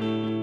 Kein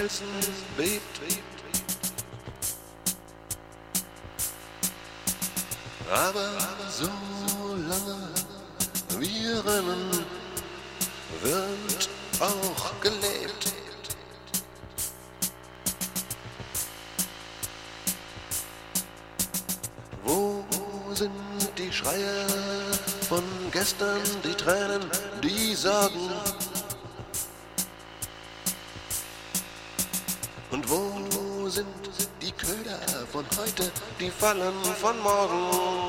Christmas be Fallen von morgen?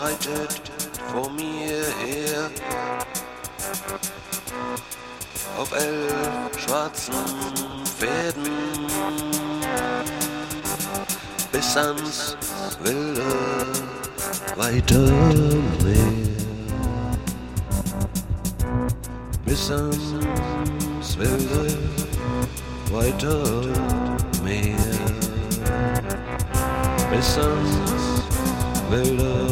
reitet vor mir her. Auf elf schwarzen Pferden bis ans wilde, weite Meer. Bis ans wilde, weite Meer. Bis ans wilde,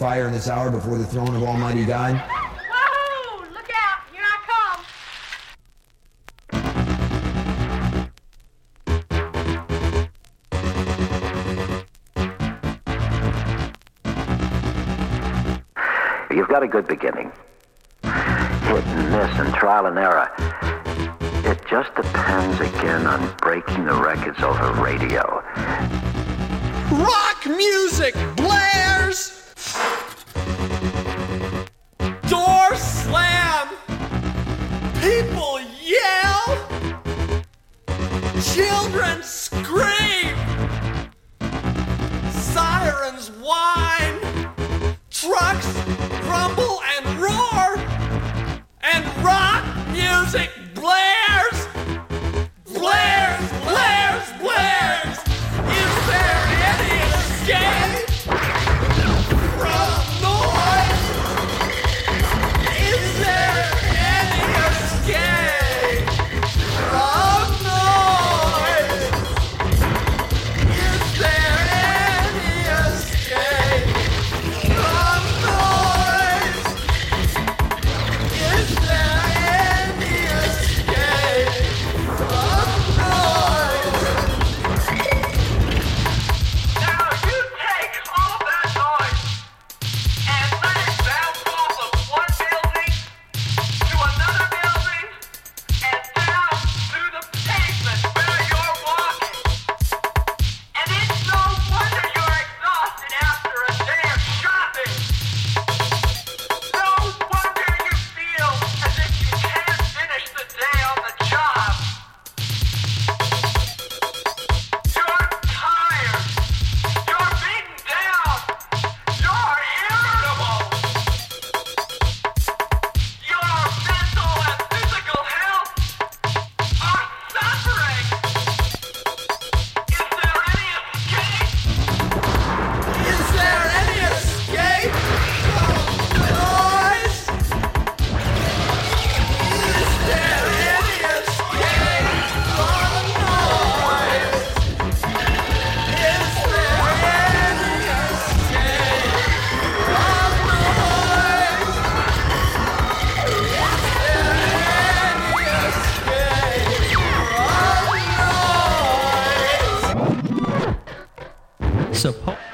fire in this hour before the throne of Almighty God. Whoa! Look out! You've got a good beginning. support。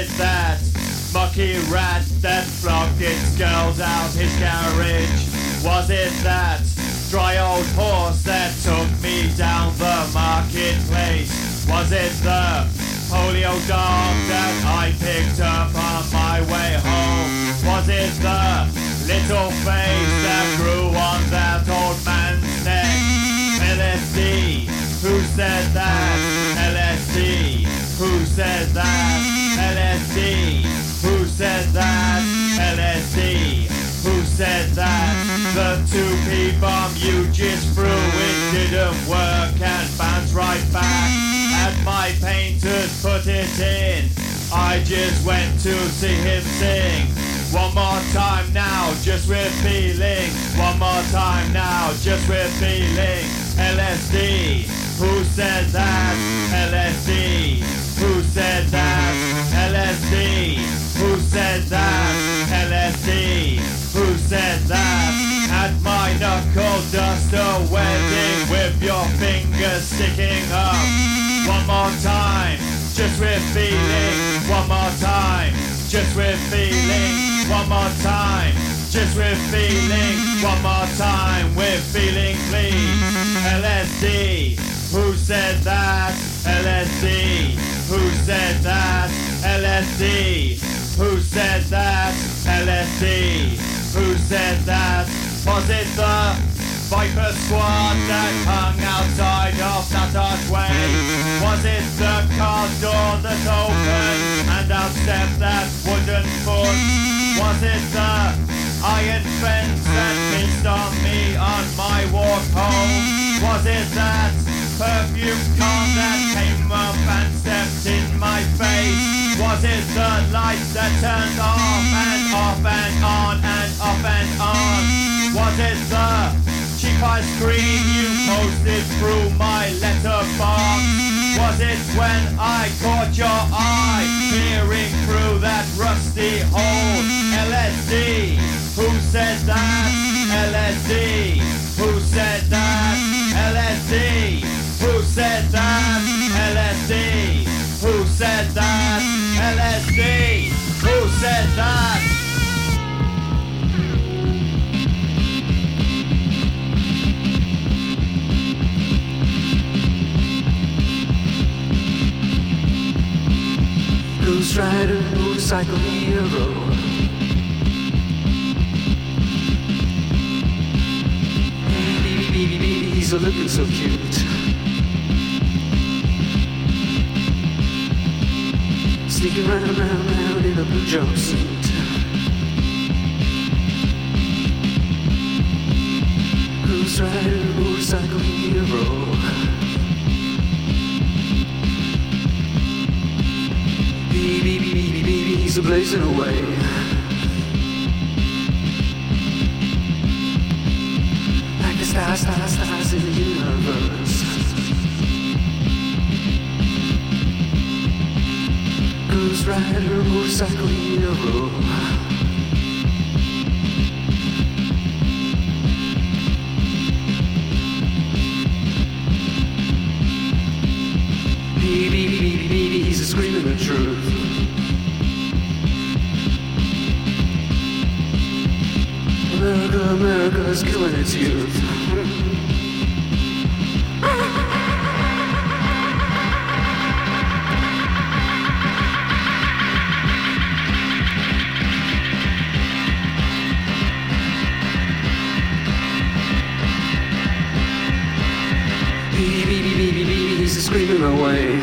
It that mucky rat that flogged its girls out his garage? Was it that dry old horse that took me down the marketplace? Was it the polio dog that I picked up on my way home? Was it the little face that grew on that old man's neck? LSD, who said that? LSD, who said that? LSD, who said that? LSD, who said that? The two P bomb you just threw it didn't work and bounced right back. Had my painters put it in. I just went to see him sing. One more time now, just with feeling. One more time now, just with feeling. LSD, who said that? LSD, who said that? LSD, who said that? LSD, who said that? At my knuckle duster wedding with your fingers sticking up. One more time, just with feeling. One more time, just with feeling. One more time, just with feeling. One more time, with feeling clean. LSD, who said that? LSD, who said that? LSD, who said that? LSD, who said that? Was it the Viper Squad that hung outside of that archway? Was it the car door that opened and out stepped that wooden foot? Was it the iron fence that pissed on me on my walk home? Was it that perfume con that came up and stepped in my face? Was it the lights that turned off and off and on and off and on? Was it the cheap ice cream you posted through my letterbox? Was it when I caught your eye peering through that rusty hole? LSD, who said that? LSD, who said that? LSD, who said that? LSD, who said that? LSD, who said that? Rider, motorcycle hero. Baby, baby, baby, he's a looking so cute. Sneaking round, round, round in a blue jumpsuit. Ghost Rider, motorcycle hero. Baby, baby, baby, baby, he's a blazing away. Like the stars, stars, stars in the universe. Ghost Rider, motorcycle hero. Baby, baby, baby, he's a screaming the truth. America, America is killing its youth. Screaming away.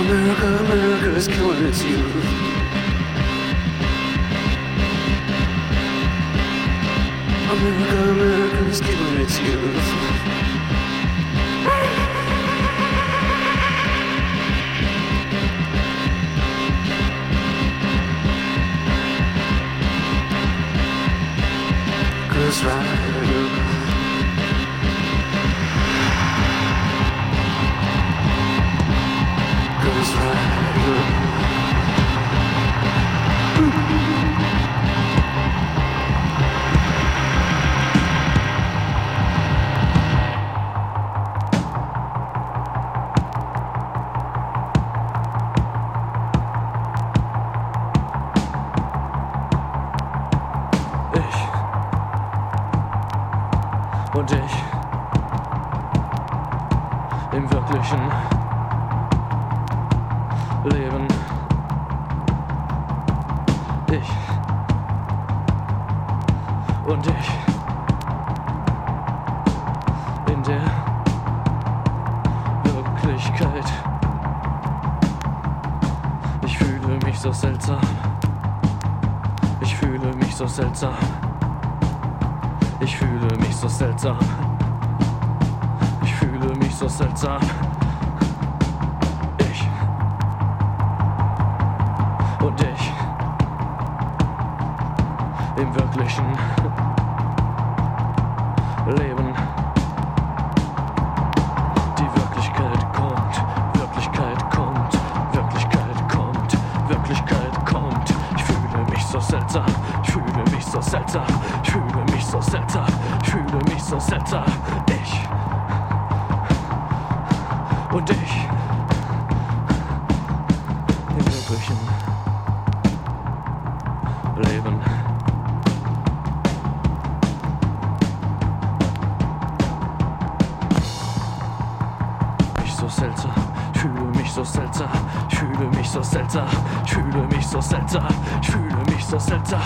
America, America is killing its youth. America, America is killing its youth. Wirklichkeit. Ich fühle mich so seltsam. Ich fühle mich so seltsam. Ich fühle mich so seltsam. Ich fühle mich so seltsam. Ich und ich im wirklichen seltsam. Ich. Und ich. Im wirklichen Leben. mich so seltsam, ich fühle mich so seltsam, ich fühle mich so seltsam, ich fühle mich so seltsam, ich fühle mich so seltsam,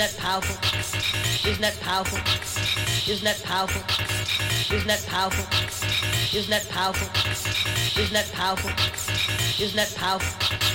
that powerful? Isn't that powerful? Isn't that powerful? Isn't that powerful? Isn't that powerful? Isn't that powerful? Isn't that powerful?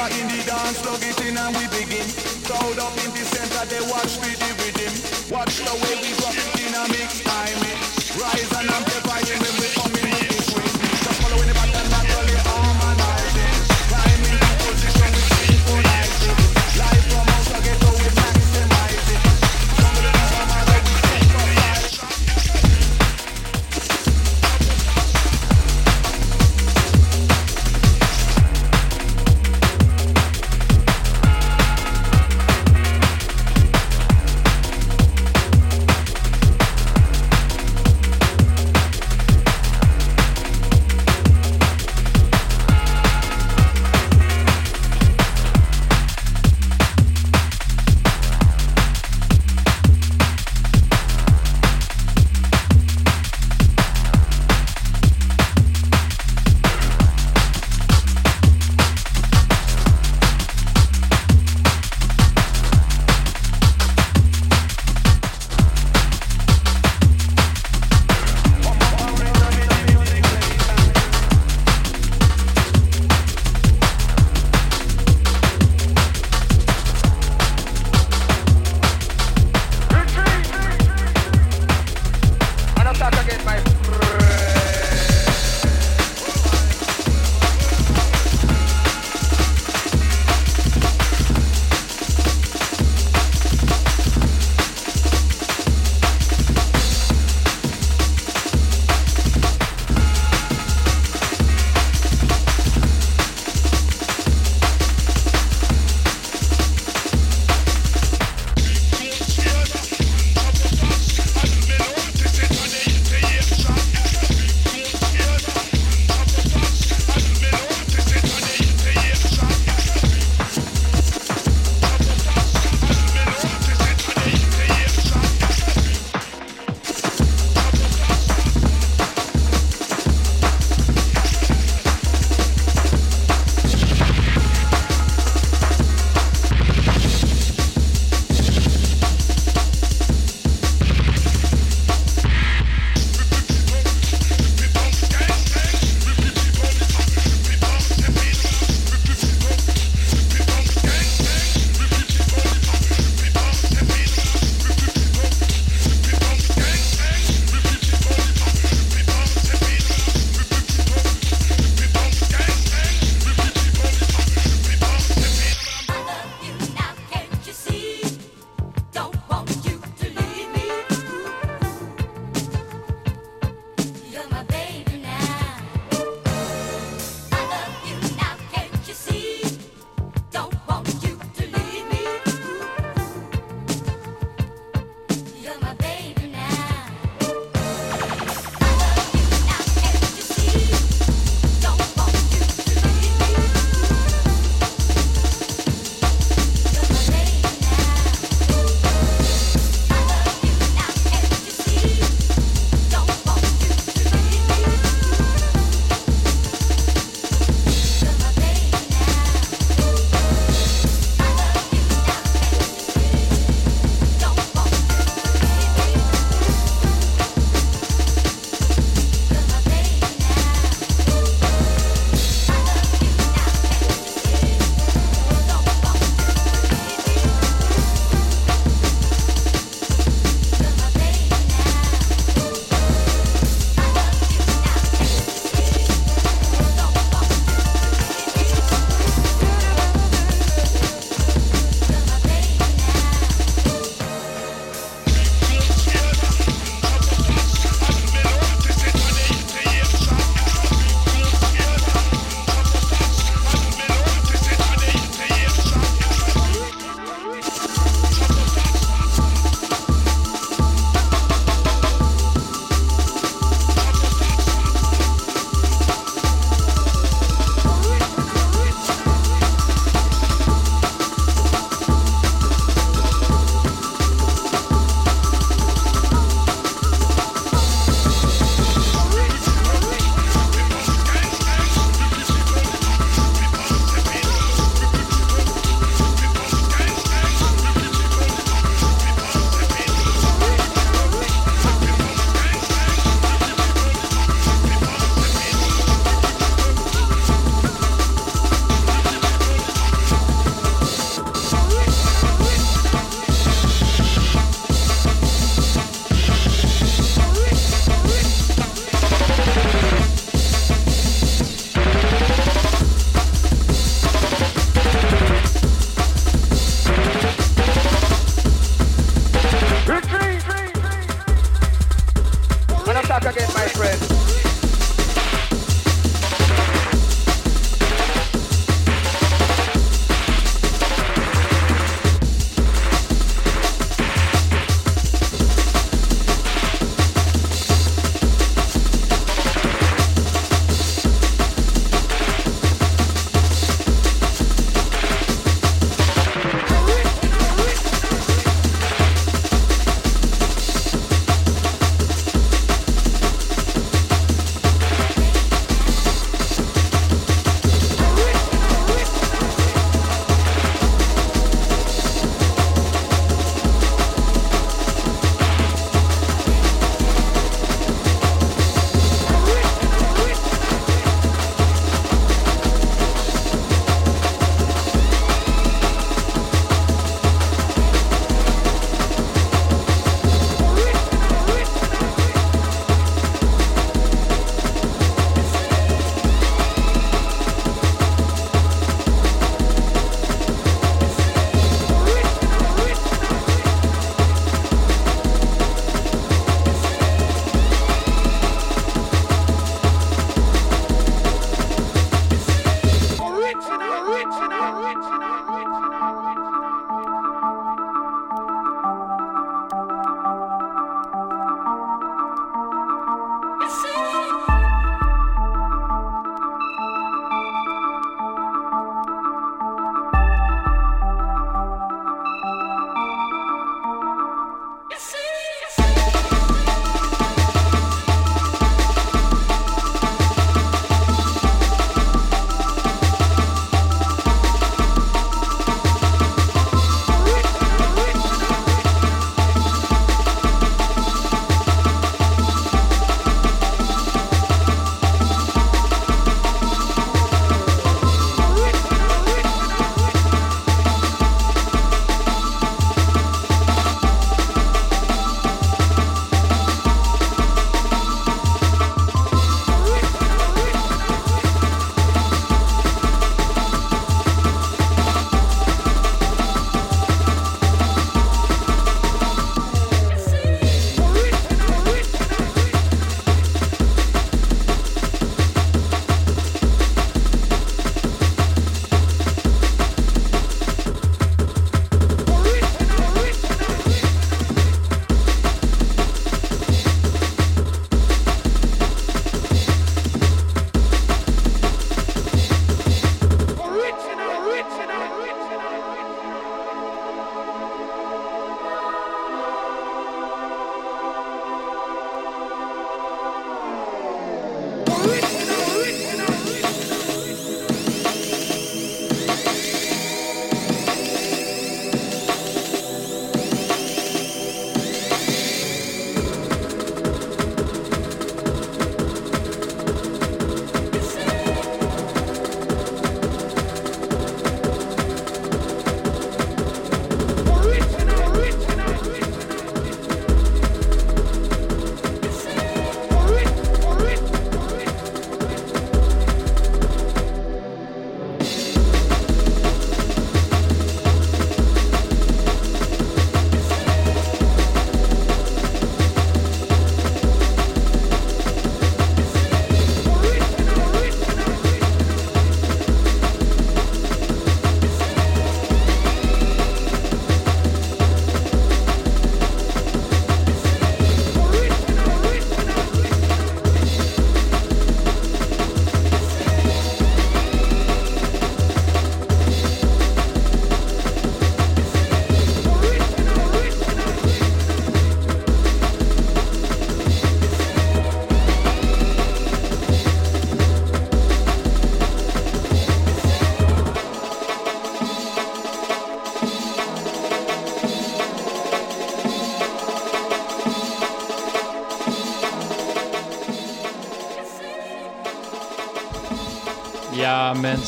Enter in the dance, plug it in and we begin. Crowd up in the center, they watch with the rhythm. Watch the way we drop it in a mix time. It rise and amplify it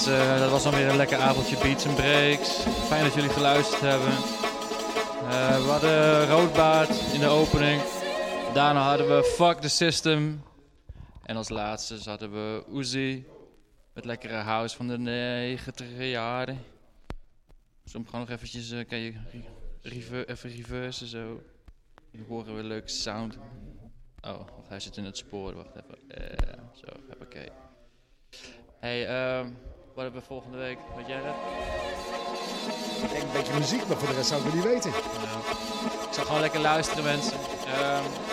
mensen, dat was dan weer een lekker avondje Beats and Breaks. Fijn dat jullie geluisterd hebben. Eh, we hadden Roodbaard in de opening. Daarna hadden we Fuck the System. En als laatste hadden we Uzi. Met lekkere house van de 90 jaren. Soms gewoon nog eventjes, eh, kan je re- rever- even reversen zo. Dan horen we een leuke sound. Oh, hij zit in het spoor. Wacht even. Eh, zo, oké. Hey, ehm, wat hebben we volgende week? Weet jij dat? Ik denk een beetje muziek, maar voor de rest zou ik het niet weten. Ik zal gewoon lekker luisteren, mensen. Ehm